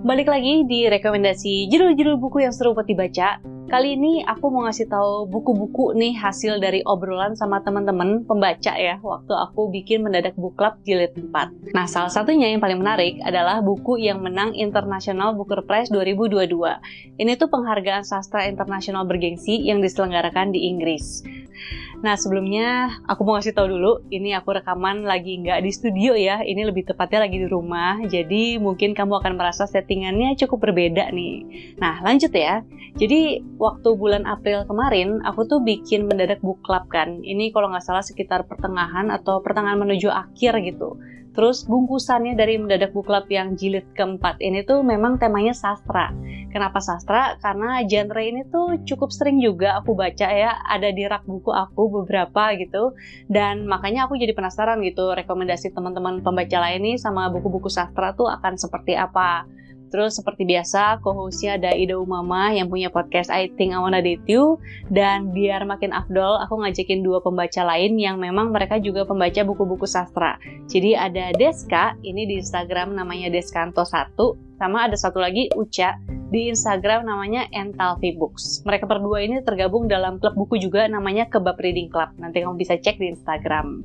Balik lagi di rekomendasi judul-judul buku yang seru buat dibaca. Kali ini aku mau ngasih tahu buku-buku nih hasil dari obrolan sama teman-teman pembaca ya waktu aku bikin mendadak book club jilid 4. Nah, salah satunya yang paling menarik adalah buku yang menang International Booker Prize 2022. Ini tuh penghargaan sastra internasional bergengsi yang diselenggarakan di Inggris. Nah sebelumnya aku mau ngasih tahu dulu, ini aku rekaman lagi nggak di studio ya, ini lebih tepatnya lagi di rumah, jadi mungkin kamu akan merasa settingannya cukup berbeda nih. Nah lanjut ya, jadi waktu bulan April kemarin aku tuh bikin mendadak book club kan, ini kalau nggak salah sekitar pertengahan atau pertengahan menuju akhir gitu. Terus bungkusannya dari mendadak book club yang jilid keempat ini tuh memang temanya sastra. Kenapa sastra? Karena genre ini tuh cukup sering juga aku baca ya, ada di rak buku aku beberapa gitu. Dan makanya aku jadi penasaran gitu, rekomendasi teman-teman pembaca lain nih sama buku-buku sastra tuh akan seperti apa. Terus seperti biasa, co-hostnya ada Ida Umama yang punya podcast I Think I Wanna Date You. Dan biar makin afdol, aku ngajakin dua pembaca lain yang memang mereka juga pembaca buku-buku sastra. Jadi ada Deska, ini di Instagram namanya Deskanto1. Sama ada satu lagi, Uca, di Instagram namanya Entalvi Books. Mereka berdua ini tergabung dalam klub buku juga namanya Kebab Reading Club. Nanti kamu bisa cek di Instagram.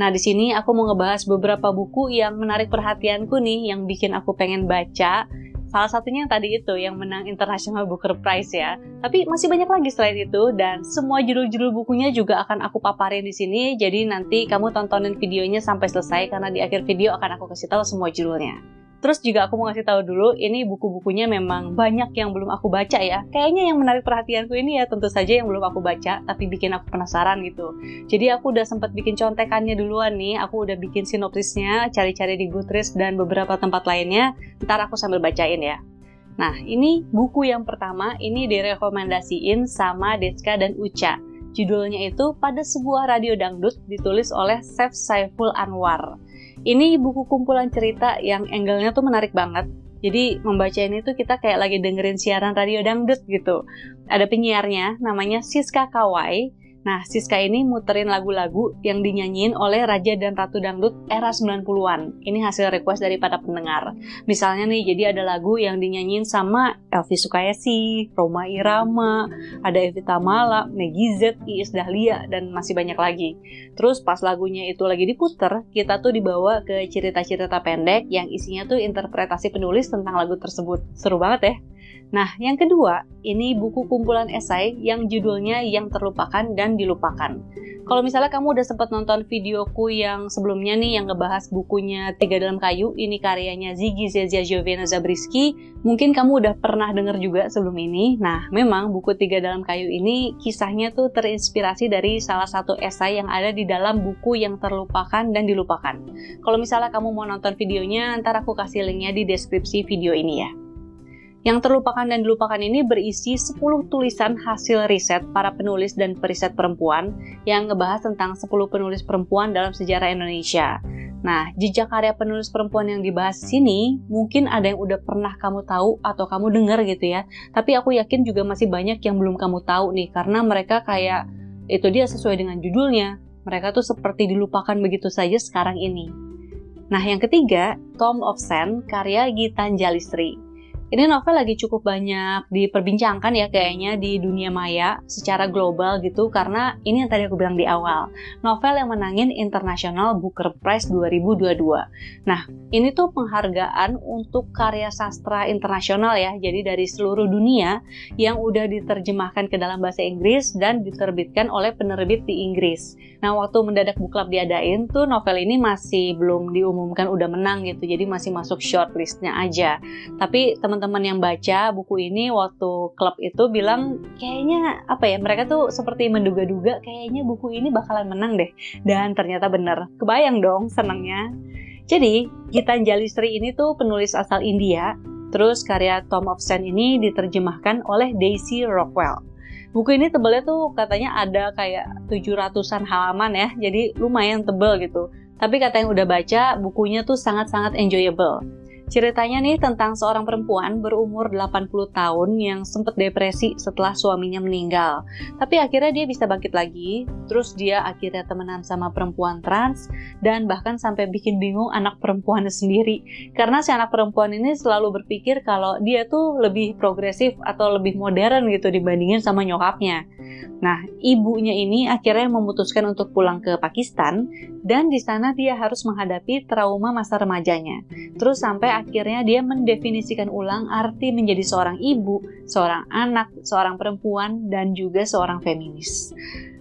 Nah, di sini aku mau ngebahas beberapa buku yang menarik perhatianku nih, yang bikin aku pengen baca. Salah satunya yang tadi itu, yang menang International Booker Prize ya. Tapi masih banyak lagi selain itu, dan semua judul-judul bukunya juga akan aku paparin di sini. Jadi nanti kamu tontonin videonya sampai selesai, karena di akhir video akan aku kasih tahu semua judulnya. Terus juga aku mau ngasih tahu dulu, ini buku-bukunya memang banyak yang belum aku baca ya. Kayaknya yang menarik perhatianku ini ya tentu saja yang belum aku baca, tapi bikin aku penasaran gitu. Jadi aku udah sempat bikin contekannya duluan nih, aku udah bikin sinopsisnya, cari-cari di Goodreads dan beberapa tempat lainnya. Ntar aku sambil bacain ya. Nah, ini buku yang pertama, ini direkomendasiin sama Deska dan Uca. Judulnya itu Pada Sebuah Radio Dangdut, ditulis oleh Chef Saiful Anwar. Ini buku kumpulan cerita yang angle-nya tuh menarik banget. Jadi membaca ini tuh kita kayak lagi dengerin siaran radio dangdut gitu. Ada penyiarnya namanya Siska Kawai Nah, Siska ini muterin lagu-lagu yang dinyanyiin oleh Raja dan Ratu Dangdut era 90-an. Ini hasil request dari para pendengar. Misalnya nih, jadi ada lagu yang dinyanyiin sama Elvi Sukaesi, Roma Irama, ada Evita Mala, Meggy Z, Iis Dahlia, dan masih banyak lagi. Terus pas lagunya itu lagi diputer, kita tuh dibawa ke cerita-cerita pendek yang isinya tuh interpretasi penulis tentang lagu tersebut. Seru banget ya? Nah, yang kedua, ini buku kumpulan esai yang judulnya Yang Terlupakan dan Dilupakan. Kalau misalnya kamu udah sempat nonton videoku yang sebelumnya nih yang ngebahas bukunya Tiga Dalam Kayu, ini karyanya Ziggy Zezia Jovena Zabriskie, mungkin kamu udah pernah denger juga sebelum ini. Nah, memang buku Tiga Dalam Kayu ini kisahnya tuh terinspirasi dari salah satu esai yang ada di dalam buku Yang Terlupakan dan Dilupakan. Kalau misalnya kamu mau nonton videonya, ntar aku kasih linknya di deskripsi video ini ya. Yang terlupakan dan dilupakan ini berisi 10 tulisan hasil riset para penulis dan periset perempuan yang ngebahas tentang 10 penulis perempuan dalam sejarah Indonesia. Nah, jejak karya penulis perempuan yang dibahas di sini mungkin ada yang udah pernah kamu tahu atau kamu dengar gitu ya. Tapi aku yakin juga masih banyak yang belum kamu tahu nih karena mereka kayak itu dia sesuai dengan judulnya. Mereka tuh seperti dilupakan begitu saja sekarang ini. Nah, yang ketiga, Tom of Sand karya Gitanjali ini novel lagi cukup banyak diperbincangkan ya kayaknya di dunia maya secara global gitu karena ini yang tadi aku bilang di awal. Novel yang menangin International Booker Prize 2022. Nah, ini tuh penghargaan untuk karya sastra internasional ya. Jadi dari seluruh dunia yang udah diterjemahkan ke dalam bahasa Inggris dan diterbitkan oleh penerbit di Inggris. Nah, waktu mendadak book club diadain tuh novel ini masih belum diumumkan udah menang gitu. Jadi masih masuk shortlistnya aja. Tapi teman teman-teman yang baca buku ini waktu klub itu bilang kayaknya apa ya mereka tuh seperti menduga-duga kayaknya buku ini bakalan menang deh dan ternyata bener kebayang dong senangnya jadi Gitanjali Sri ini tuh penulis asal India terus karya Tom of Sand ini diterjemahkan oleh Daisy Rockwell Buku ini tebelnya tuh katanya ada kayak 700-an halaman ya, jadi lumayan tebel gitu. Tapi kata yang udah baca, bukunya tuh sangat-sangat enjoyable. Ceritanya nih tentang seorang perempuan berumur 80 tahun yang sempat depresi setelah suaminya meninggal. Tapi akhirnya dia bisa bangkit lagi, terus dia akhirnya temenan sama perempuan trans, dan bahkan sampai bikin bingung anak perempuannya sendiri. Karena si anak perempuan ini selalu berpikir kalau dia tuh lebih progresif atau lebih modern gitu dibandingin sama nyokapnya. Nah, ibunya ini akhirnya memutuskan untuk pulang ke Pakistan dan di sana dia harus menghadapi trauma masa remajanya. Terus sampai akhirnya dia mendefinisikan ulang arti menjadi seorang ibu, seorang anak, seorang perempuan dan juga seorang feminis.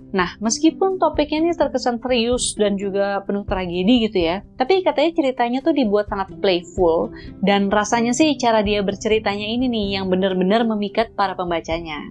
Nah, meskipun topiknya ini terkesan serius dan juga penuh tragedi gitu ya, tapi katanya ceritanya tuh dibuat sangat playful dan rasanya sih cara dia berceritanya ini nih yang benar-benar memikat para pembacanya.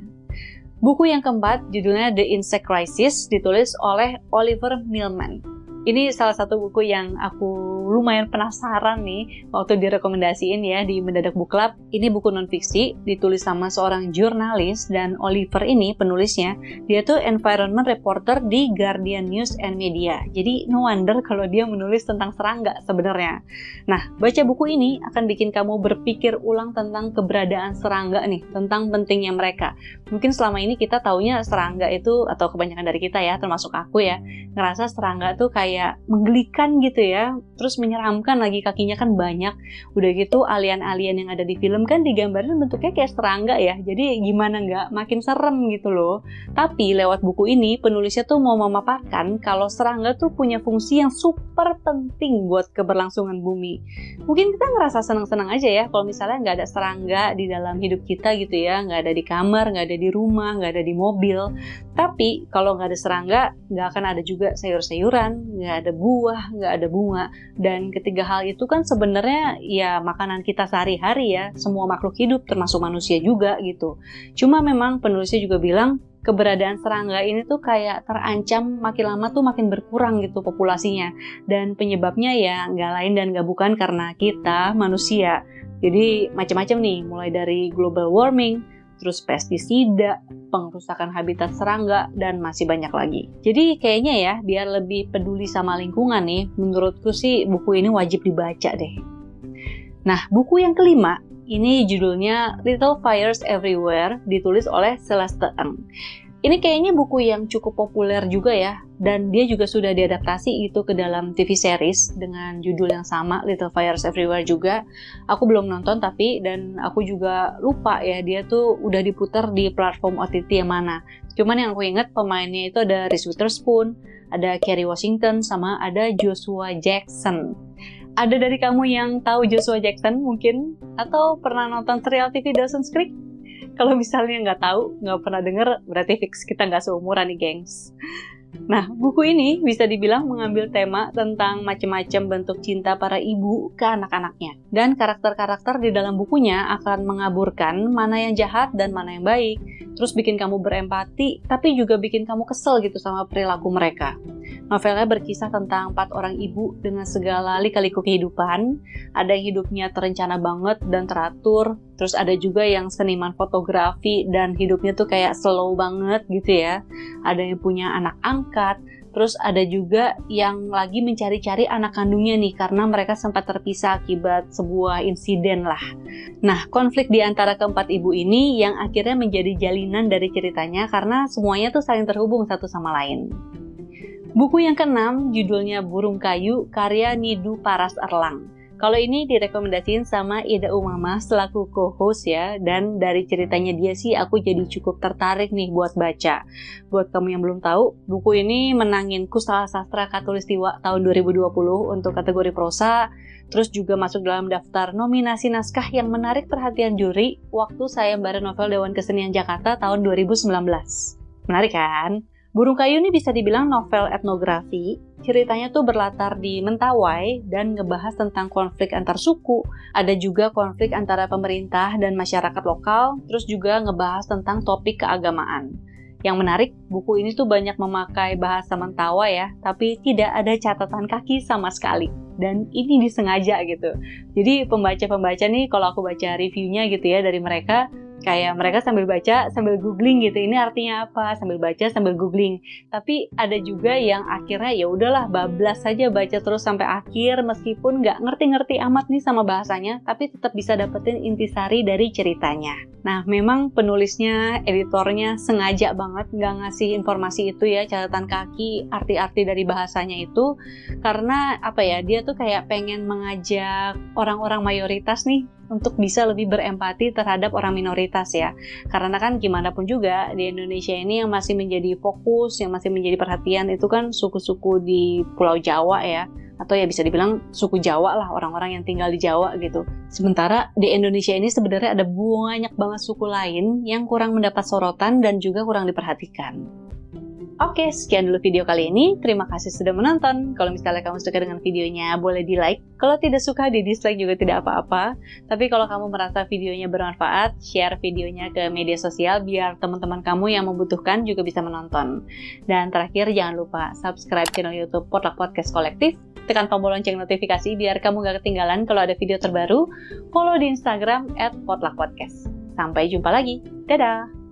Buku yang keempat judulnya The Insect Crisis ditulis oleh Oliver Millman. Ini salah satu buku yang aku lumayan penasaran nih waktu direkomendasiin ya di Mendadak Book Club. Ini buku non-fiksi, ditulis sama seorang jurnalis dan Oliver ini penulisnya, dia tuh environment reporter di Guardian News and Media. Jadi no wonder kalau dia menulis tentang serangga sebenarnya. Nah, baca buku ini akan bikin kamu berpikir ulang tentang keberadaan serangga nih, tentang pentingnya mereka. Mungkin selama ini kita taunya serangga itu atau kebanyakan dari kita ya, termasuk aku ya, ngerasa serangga tuh kayak kayak menggelikan gitu ya. Terus menyeramkan lagi kakinya kan banyak. Udah gitu alien-alien yang ada di film kan digambarin bentuknya kayak serangga ya. Jadi gimana nggak makin serem gitu loh. Tapi lewat buku ini penulisnya tuh mau memaparkan kalau serangga tuh punya fungsi yang super penting buat keberlangsungan bumi. Mungkin kita ngerasa senang-senang aja ya kalau misalnya nggak ada serangga di dalam hidup kita gitu ya. Nggak ada di kamar nggak ada di rumah nggak ada di mobil. Tapi kalau nggak ada serangga nggak akan ada juga sayur-sayuran nggak ada buah, nggak ada bunga. Dan ketiga hal itu kan sebenarnya ya makanan kita sehari-hari ya, semua makhluk hidup termasuk manusia juga gitu. Cuma memang penulisnya juga bilang keberadaan serangga ini tuh kayak terancam makin lama tuh makin berkurang gitu populasinya. Dan penyebabnya ya nggak lain dan nggak bukan karena kita manusia. Jadi macam-macam nih, mulai dari global warming, terus pestisida, pengrusakan habitat serangga, dan masih banyak lagi. Jadi kayaknya ya, biar lebih peduli sama lingkungan nih, menurutku sih buku ini wajib dibaca deh. Nah, buku yang kelima, ini judulnya Little Fires Everywhere, ditulis oleh Celeste Ng. Ini kayaknya buku yang cukup populer juga ya, dan dia juga sudah diadaptasi itu ke dalam TV series dengan judul yang sama, Little Fires Everywhere juga. Aku belum nonton tapi, dan aku juga lupa ya, dia tuh udah diputar di platform OTT yang mana. Cuman yang aku inget pemainnya itu ada Reese Witherspoon, ada Kerry Washington, sama ada Joshua Jackson. Ada dari kamu yang tahu Joshua Jackson mungkin? Atau pernah nonton serial TV Dawson's Creek? Kalau misalnya nggak tahu, nggak pernah denger, berarti fix kita nggak seumuran nih, gengs. Nah, buku ini bisa dibilang mengambil tema tentang macam-macam bentuk cinta para ibu ke anak-anaknya. Dan karakter-karakter di dalam bukunya akan mengaburkan mana yang jahat dan mana yang baik, terus bikin kamu berempati, tapi juga bikin kamu kesel gitu sama perilaku mereka. Novelnya berkisah tentang empat orang ibu dengan segala lika-liku kehidupan. Ada yang hidupnya terencana banget dan teratur, terus ada juga yang seniman fotografi dan hidupnya tuh kayak slow banget gitu ya. Ada yang punya anak angkat, terus ada juga yang lagi mencari-cari anak kandungnya nih karena mereka sempat terpisah akibat sebuah insiden lah. Nah, konflik di antara keempat ibu ini yang akhirnya menjadi jalinan dari ceritanya karena semuanya tuh saling terhubung satu sama lain. Buku yang keenam judulnya Burung Kayu karya Nidu Paras Erlang. Kalau ini direkomendasiin sama Ida Umama selaku co-host ya, dan dari ceritanya dia sih aku jadi cukup tertarik nih buat baca. Buat kamu yang belum tahu, buku ini menangin Kusala Sastra Katulistiwa tahun 2020 untuk kategori prosa, terus juga masuk dalam daftar nominasi naskah yang menarik perhatian juri waktu saya sayembara novel Dewan Kesenian Jakarta tahun 2019. Menarik kan? Burung Kayu ini bisa dibilang novel etnografi. Ceritanya tuh berlatar di Mentawai dan ngebahas tentang konflik antar suku. Ada juga konflik antara pemerintah dan masyarakat lokal, terus juga ngebahas tentang topik keagamaan. Yang menarik, buku ini tuh banyak memakai bahasa Mentawa ya, tapi tidak ada catatan kaki sama sekali. Dan ini disengaja gitu. Jadi pembaca-pembaca nih, kalau aku baca reviewnya gitu ya dari mereka, kayak mereka sambil baca sambil googling gitu ini artinya apa sambil baca sambil googling. Tapi ada juga yang akhirnya ya udahlah bablas saja baca terus sampai akhir meskipun nggak ngerti-ngerti amat nih sama bahasanya tapi tetap bisa dapetin intisari dari ceritanya. Nah memang penulisnya editornya sengaja banget nggak ngasih informasi itu ya catatan kaki arti-arti dari bahasanya itu. Karena apa ya dia tuh kayak pengen mengajak orang-orang mayoritas nih untuk bisa lebih berempati terhadap orang minoritas ya. Karena kan gimana pun juga di Indonesia ini yang masih menjadi fokus, yang masih menjadi perhatian itu kan suku-suku di Pulau Jawa ya atau ya bisa dibilang suku Jawa lah orang-orang yang tinggal di Jawa gitu. Sementara di Indonesia ini sebenarnya ada banyak banget suku lain yang kurang mendapat sorotan dan juga kurang diperhatikan. Oke, sekian dulu video kali ini. Terima kasih sudah menonton. Kalau misalnya kamu suka dengan videonya, boleh di like. Kalau tidak suka, di dislike juga tidak apa-apa. Tapi kalau kamu merasa videonya bermanfaat, share videonya ke media sosial biar teman-teman kamu yang membutuhkan juga bisa menonton. Dan terakhir, jangan lupa subscribe channel YouTube Potluck Podcast Kolektif. Tekan tombol lonceng notifikasi biar kamu gak ketinggalan kalau ada video terbaru. Follow di Instagram at. Sampai jumpa lagi. Dadah!